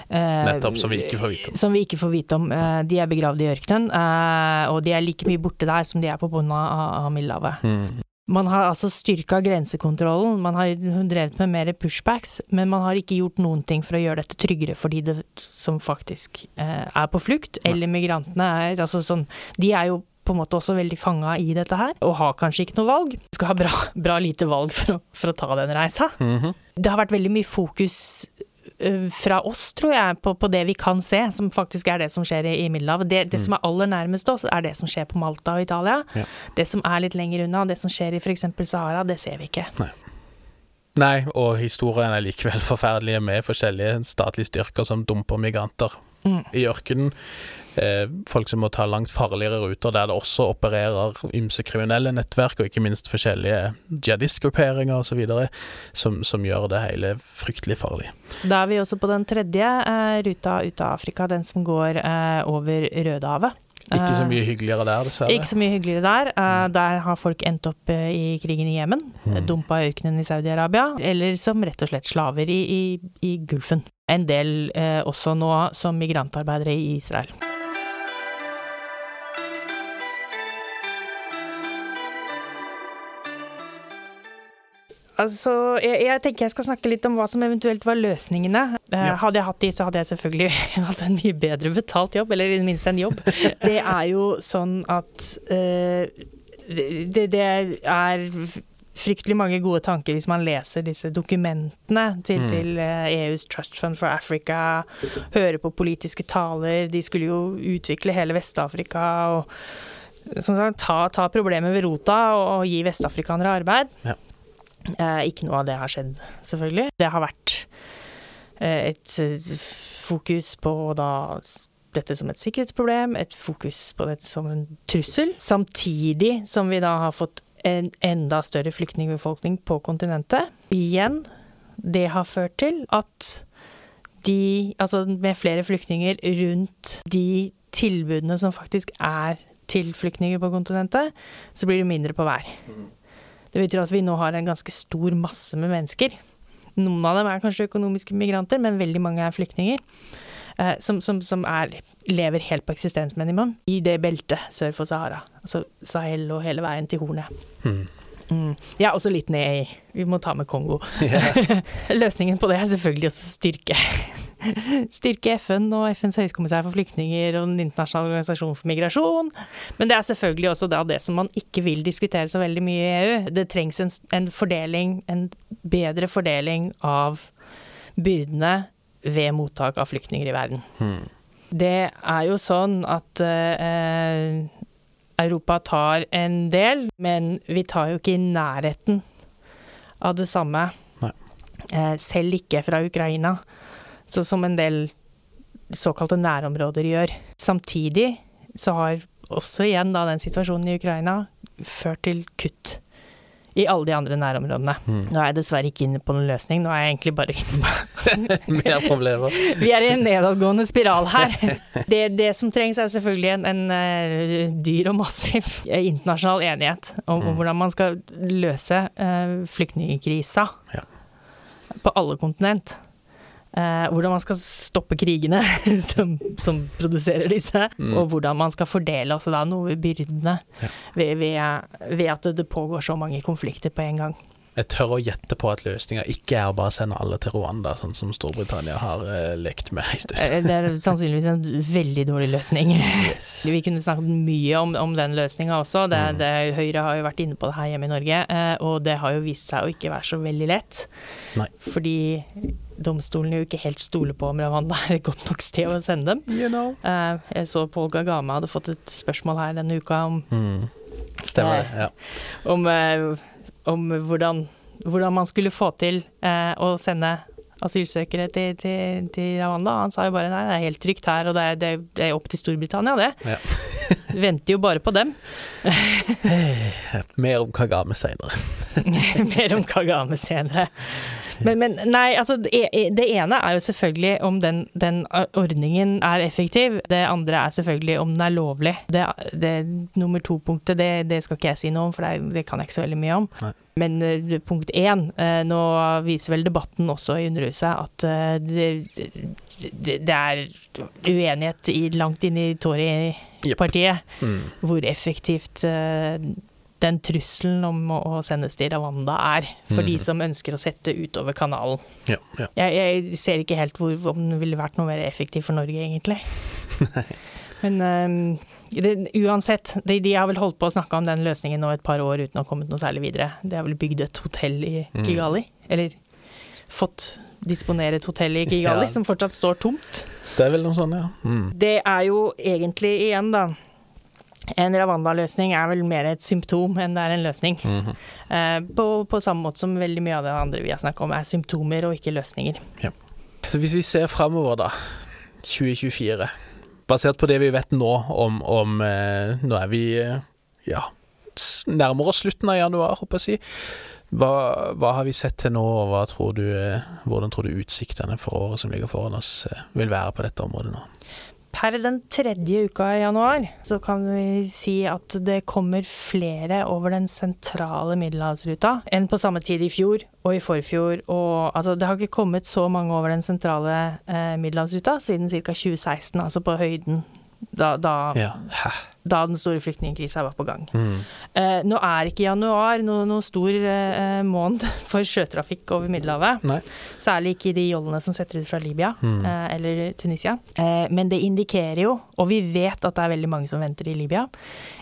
Eh, Nettopp, som vi ikke får vite om. Som vi ikke får vite om. Eh, de er begravd i ørkenen, eh, og de er like mye borte der som de er på bunnen av, av Middelhavet. Mm. Man har altså styrka grensekontrollen, man har drevet med mer pushbacks, men man har ikke gjort noen ting for å gjøre dette tryggere for de som faktisk eh, er på flukt, eller migrantene er altså sånn De er jo på en måte også veldig fanga i dette her, og har kanskje ikke noe valg. Skal ha bra, bra lite valg for å, for å ta den reisa. Mhm. Det har vært veldig mye fokus fra oss, tror jeg, på, på det vi kan se, som faktisk er det som skjer i, i Middelhavet. Det, det som er aller nærmest oss, er det som skjer på Malta og Italia. Ja. Det som er litt lenger unna, det som skjer i f.eks. Sahara, det ser vi ikke. Nei, og historien er likevel forferdelige med forskjellige statlige styrker som dumper migranter Mm. i ørkenen. Eh, folk som må ta langt farligere ruter, der det også opererer ymse kriminelle nettverk, og ikke minst forskjellige jihadistgrupperinger osv., som, som gjør det hele fryktelig farlig. Da er vi også på den tredje eh, ruta ut av Afrika, den som går eh, over Rødehavet. Ikke så Eh, mye hyggeligere der, dessverre. Ikke så mye hyggeligere der. Eh, der har folk endt opp eh, i krigen i Jemen, Mm. dumpa i ørkenen i Saudi-Arabia, eller som rett og slett slaver i, i, i Gulfen. En del eh, også nå som migrantarbeidere i Israel. Altså, jeg, jeg tenker jeg skal snakke litt om hva som eventuelt var løsningene. Eh, Ja. Hadde jeg hatt de, så hadde jeg selvfølgelig hatt en mye bedre betalt jobb, eller i det minste en jobb. Det er jo sånn at eh, det, det er fryktelig mange gode tanker hvis man leser disse dokumentene til, Mm. til eh, EUs Trust Fund for Africa, hører på politiske taler. De skulle jo utvikle hele Vest-Afrika og sagt, ta, ta problemet ved rota og, og gi vestafrikanere arbeid. Ja. Eh, ikke noe av det har skjedd, selvfølgelig. Det har vært eh, et fokus på da dette som et sikkerhetsproblem, et fokus på dette som en trussel. Samtidig som vi da har fått en enda større flyktningbefolkning på kontinentet. Igjen, det har ført til at de, altså med flere flyktninger rundt de tilbudene som faktisk er til flyktninger på kontinentet, så blir det mindre på hver. Det betyr at vi nå har en ganske stor masse med mennesker. Noen av dem er kanskje økonomiske migranter, men veldig mange er flyktninger. Eh, Som, som, som er, lever helt på eksistensminimum i det beltet sør for Sahara. Altså Sahel og hele veien til Hornet. Mm. Mm. Ja, også litt ned i Vi må ta med Kongo. Yeah. Løsningen på det er selvfølgelig også styrke. Styrke FN og FNs høykommissær for flyktninger og Den internasjonale organisasjonen for migrasjon. Men det er selvfølgelig også da det som man ikke vil diskutere så veldig mye i EU. Det trengs en, en fordeling, en bedre fordeling av byrdene ved mottak av flyktninger i verden. Hmm. Det er jo sånn at eh, Europa tar en del, men vi tar jo ikke i nærheten av det samme. Eh, selv ikke fra Ukraina, så som en del såkalte nærområder gjør. Samtidig så har også igjen da den situasjonen i Ukraina ført til kutt i alle de andre nærområdene. Mm. Nå er jeg dessverre ikke inne på noen løsning, nå er jeg egentlig bare inne på Mer problemer. Vi er i en nedadgående spiral her. Det, det som trengs er selvfølgelig en, en eh, dyr og massiv eh, internasjonal enighet om, om Mm. hvordan man skal løse uh, flyktningkrisa Ja. på alle kontinent. Eh, hvordan man skal stoppe krigene som, som produserer disse, Mm. og hvordan man skal fordele også da noe ved byrdene Ja. ved, ved, ved at det, det pågår så mange konflikter på en gang. Jeg tør å gjette på at løsninga ikke er å bare sende alle til Rwanda, sånn som Storbritannia har uh, lekt med en stund. Eh, Det er sannsynligvis en veldig dårlig løsning. Yes. Vi kunne snakket mye om, om den løsninga også. Det, Mm. det, Høyre har jo vært inne på det her hjemme i Norge, uh, og det har jo vist seg å ikke være så veldig lett. Nei. Fordi domstolene jo ikke helt stoler på om Rwanda er et godt nok sted å sende dem. You know. uh, Jeg så Pål Gagama hadde fått et spørsmål her denne uka om, Mm. Stemmer det. Ja. om, om hvordan, hvordan man skulle få til eh, å sende asylsøkere til, til, til Rwanda. Han sa jo bare nei, det er helt trygt her, og det er, det er, det er opp til Storbritannia, det. Ja. Venter jo bare på dem. Mer om Kagame seinere. Mer om Kagame senere. Men, men nei, altså det, e- det ene er jo selvfølgelig om den, den ordningen er effektiv. Det andre er selvfølgelig om den er lovlig. Det, det nummer to-punktet, det, det skal ikke jeg si noe om, for det, kan jeg ikke så veldig mye om. Nei. Men punkt én, nå viser vel debatten også i Underhuset at det, det, det er uenighet i, langt inn i Tory-partiet Mm. hvor effektivt den trusselen om å, sendes til Rwanda er, for de Mhm. som ønsker å sette utover kanalen. Ja, ja. Jeg, jeg ser ikke helt hvor, om den ville vært noe mer effektiv for Norge, egentlig. Men um, det, uansett, de, de har vel holdt på å snakke om den løsningen nå et par år uten å ha kommet noe særlig videre. De har vel bygd et hotell i Mm. Eller fått disponere et hotell i Kigali, Ja. som fortsatt står tomt. Det er vel noe sånt, ja. Mm. Det er jo egentlig igjen, da. En Ravanda-løsning er vel mer et symptom enn det er en løsning. Mhm. Eh, på, på samme måte som veldig mye av det andre vi har snakket om, er symptomer og ikke løsninger. Så hvis vi ser framover, da. 2024. Basert på det vi vet nå om, om eh, Nå er vi eh, ja, nærmere slutten av januar, håper jeg å si. Hva, hva har vi sett til nå, og tror du, eh, hvordan tror du utsiktene for året som ligger foran oss, vil være på dette området nå? Per den tredje uka i januar så kan vi si at det kommer flere over den sentrale middelhavsruta enn på samme tid i fjor og i forfjor. Og altså, det har ikke kommet så mange over den sentrale eh, middelhavsruta siden ca. 2016, altså på høyden da, da, Ja. Da den store flyktningkrisa var på gang. Mm. Eh, nå er ikke januar noe, noe stor eh, måned for sjøtrafikk over Middelhavet. Nei. Særlig ikke i de jollene som setter ut fra Libya Mm. eh, eller Tunisia. Eh, men det indikerer jo, og vi vet at det er veldig mange som venter i Libya.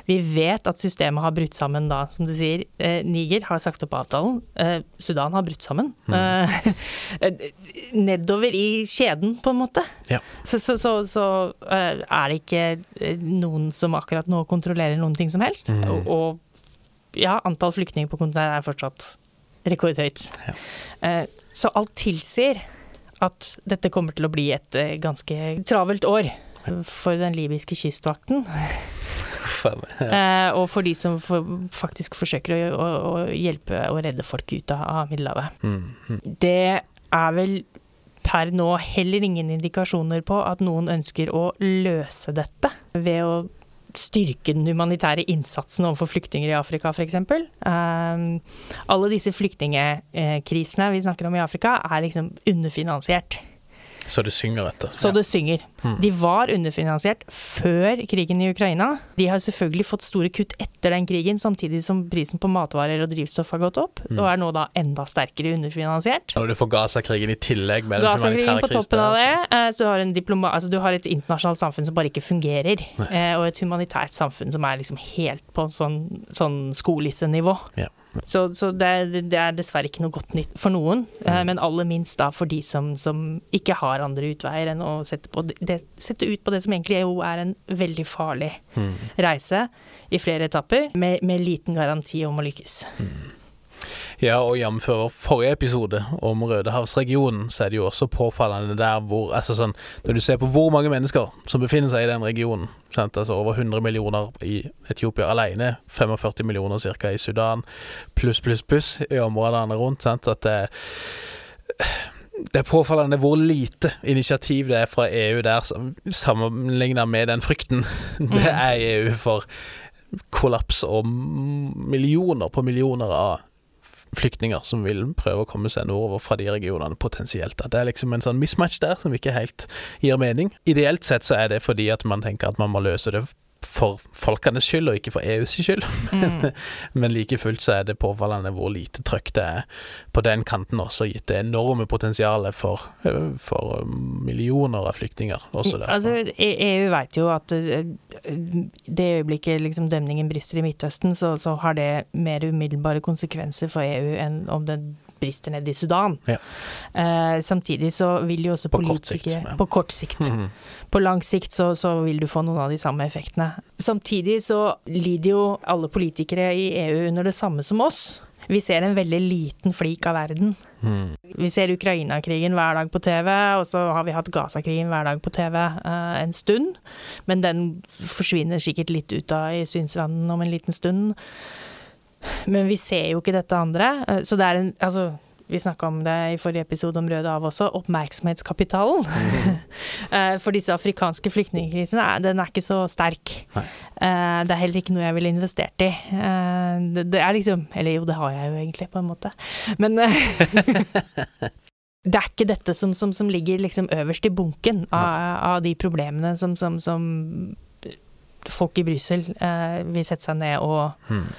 Vi vet at systemet har brutt sammen da, som du sier. Eh, Niger har sagt opp avtalen. Eh, Sudan har brutt sammen. Mm. Eh, nedover i kjeden, på en måte. Ja. Så, så, så, så er det ikke noen som akkurat nå kontrollerer noen ting som helst. Mm. Og, og ja, antall flyktninger på kontinentet er fortsatt rekordhøyt. Ja. Eh, så alt tilsier at dette kommer til å bli et eh, ganske travelt år for den libyske kystvakten. Eh, og for de som for, faktisk forsøker å, å, å hjelpe og redde folk ut av, av Middelhavet. Mm. Mm. Det er vel per nå heller ingen indikasjoner på at noen ønsker å løse dette ved å styrke den humanitære innsatsen overfor flyktninger i Afrika, f.eks. Um, alle disse flyktningkrisene vi snakker om i Afrika, er liksom underfinansiert. Så det synger etter. Så det synger. Mm. De var underfinansiert før krigen i Ukraina. De har selvfølgelig fått store kutt etter den krigen, samtidig som prisen på matvarer og drivstoff har gått opp, Mm. og er nå da enda sterkere underfinansiert. Når du får Gaza-krigen i tillegg med den Gaza-krigen humanitære på krisen. toppen av det, eh, så har, en diploma, altså du har et internasjonalt samfunn som bare ikke fungerer, Nei. eh, og et humanitært samfunn som er liksom helt på sånn, sånn skolissenivå. Ja. Så, så det, er, det er dessverre ikke noe godt nytt for noen, eh, Mm. men aller minst da for de som, som ikke har andre utveier enn å sette, på det, sette ut på det som egentlig jo er en veldig farlig Mm. reise i flere etapper, med, med liten garanti om å lykkes. Ja, og jf. forrige episode om Rødehavsregionen, så er det jo også påfallende der hvor altså sånn, Når du ser på hvor mange mennesker som befinner seg i den regionen, sant? altså over 100 millioner i Etiopia alene, 45 millioner ca. i Sudan, pluss, pluss, pluss i områdene rundt, sant? at det det er påfallende hvor lite initiativ det er fra EU der, sammenligna med den frykten det mm. er EU for kollaps og millioner på millioner av flyktninger som vil prøve å komme seg nordover fra de regionene potensielt. Det er liksom en sånn mismatch der som ikke helt gir mening. Ideelt sett så er det fordi at man tenker at man må løse det for folkenes skyld, og ikke for EUs skyld. Mm. Men like fullt så er det påfallende hvor lite trøkk det er på den kanten også, gitt det enorme potensialet for, for millioner av flyktninger. Også der. Altså, EU e vet jo at eh, det øyeblikket liksom demningen brister i Midtøsten, så, så har det mer umiddelbare konsekvenser for EU enn om det brister ned i Sudan. Ja. Eh, samtidig så vil jo også politikere På kort sikt. På, kort sikt. Mm på lang sikt så, så, vil du få noen av de samme effektene. Samtidig så lider jo alle politikere i EU under det samme som oss. Vi ser en veldig liten flik av verden. Mm. Vi ser Ukraina-krigen hver dag på TV, og så har vi hatt Gaza-krigen hver dag på TV eh, en stund. Men den forsvinner sikkert litt ut av i synsranden om en liten stund. Men vi ser jo ikke dette andre. Eh, så det er en Altså, vi snakka om det i forrige episode om Røde Hav også, oppmerksomhetskapitalen. Mm. For disse afrikanske flyktningkrisene, den er ikke så sterk. Nei. Eh, det er heller ikke noe jeg ville investert i. Det er liksom Eller jo, det har jeg jo egentlig, på en måte. Men det er ikke dette som, som, som ligger liksom øverst i bunken av, av de problemene som, som, som folk i Brussel vil sette seg ned og mm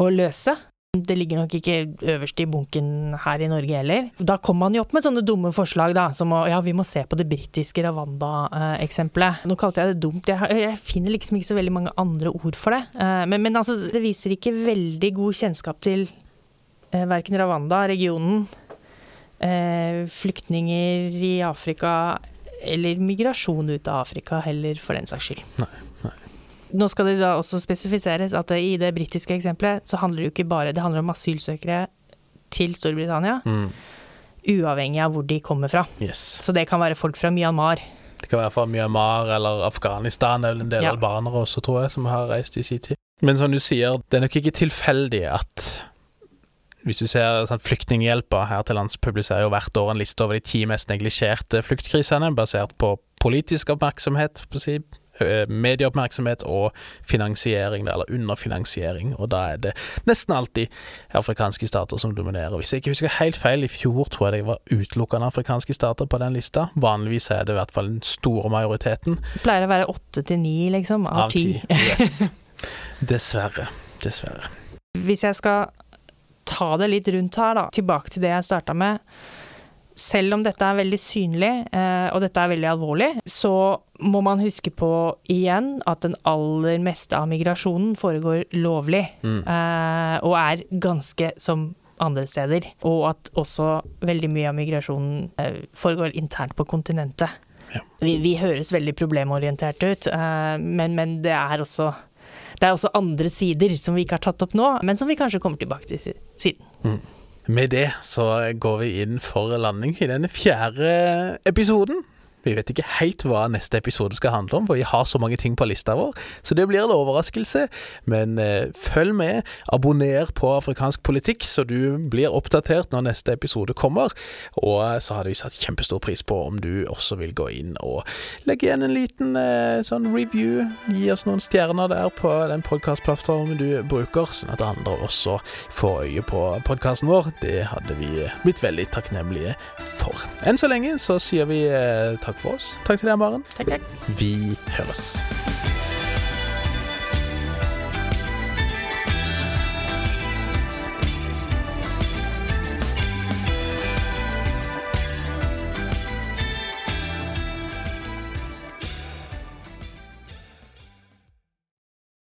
å løse. Det ligger nok ikke øverst i bunken her i Norge heller. Da kom man jo opp med sånne dumme forslag, da, som å ja, vi må se på det britiske Ravanda-eksempelet. Nå kalte jeg det dumt, jeg, jeg, finner liksom ikke så veldig mange andre ord for det. Eh, men, men altså, det viser ikke veldig god kjennskap til eh, verken Ravanda, regionen, eh, flyktninger i Afrika eller migrasjon ut av Afrika heller, for den saks skyld. Nei. Nå skal det da også spesifiseres at i det britiske eksempelet så handler det jo ikke bare Det handler om asylsøkere til Storbritannia. Mm. Uavhengig av hvor de kommer fra. Yes. Så det kan være folk fra Myanmar. Det kan være fra Myanmar eller Afghanistan eller en del ja. albanere også, tror jeg, som har reist i sin tid. Men som du sier, det er nok ikke tilfeldig at hvis du ser sånn, Flyktninghjelpa her til lands publiserer jo hvert år en liste over de ti mest neglisjerte fluktkrisene, basert på politisk oppmerksomhet, på å si, medieoppmerksomhet og finansiering, eller underfinansiering. Og da er det nesten alltid afrikanske stater som dominerer. Hvis jeg ikke husker helt feil, i fjor tror jeg det var utelukkende afrikanske stater på den lista. Vanligvis er det i hvert fall den store majoriteten. Det pleier å være åtte til ni, liksom, av ti. Yes. Dessverre. Dessverre. Hvis jeg skal ta det litt rundt her, da, tilbake til det jeg starta med selv om dette er veldig synlig, eh, og dette er veldig alvorlig, så må man huske på igjen at den aller meste av migrasjonen foregår lovlig, mm. Eh, og er ganske som andre steder. Og at også veldig mye av migrasjonen eh, foregår internt på kontinentet. Ja. Vi, vi, høres veldig problemorientert ut, men, men det er også det er også andre sider som vi ikke har tatt opp nå, men som vi kanskje kommer tilbake til siden. Mm. Med det så går vi inn for landing i denne fjerde episoden vi vet ikke helt hva neste episode skal handle om, for vi har så mange ting på lista vår. Så det blir en overraskelse. Men eh, følg med, abonner på afrikansk politikk, så du blir oppdatert når neste episode kommer. Og så hadde vi satt kjempestor pris på om du også vil gå inn og legge igjen en liten eh, sånn review. Gi oss noen stjerner der på den podkastplattformen du bruker, sånn at andre også får øye på podkasten vår. Det hadde vi blitt veldig takknemlige for. Enn så lenge så sier vi eh, takk takk for oss. Takk til deg, Maren. Takk, takk. Vi høres.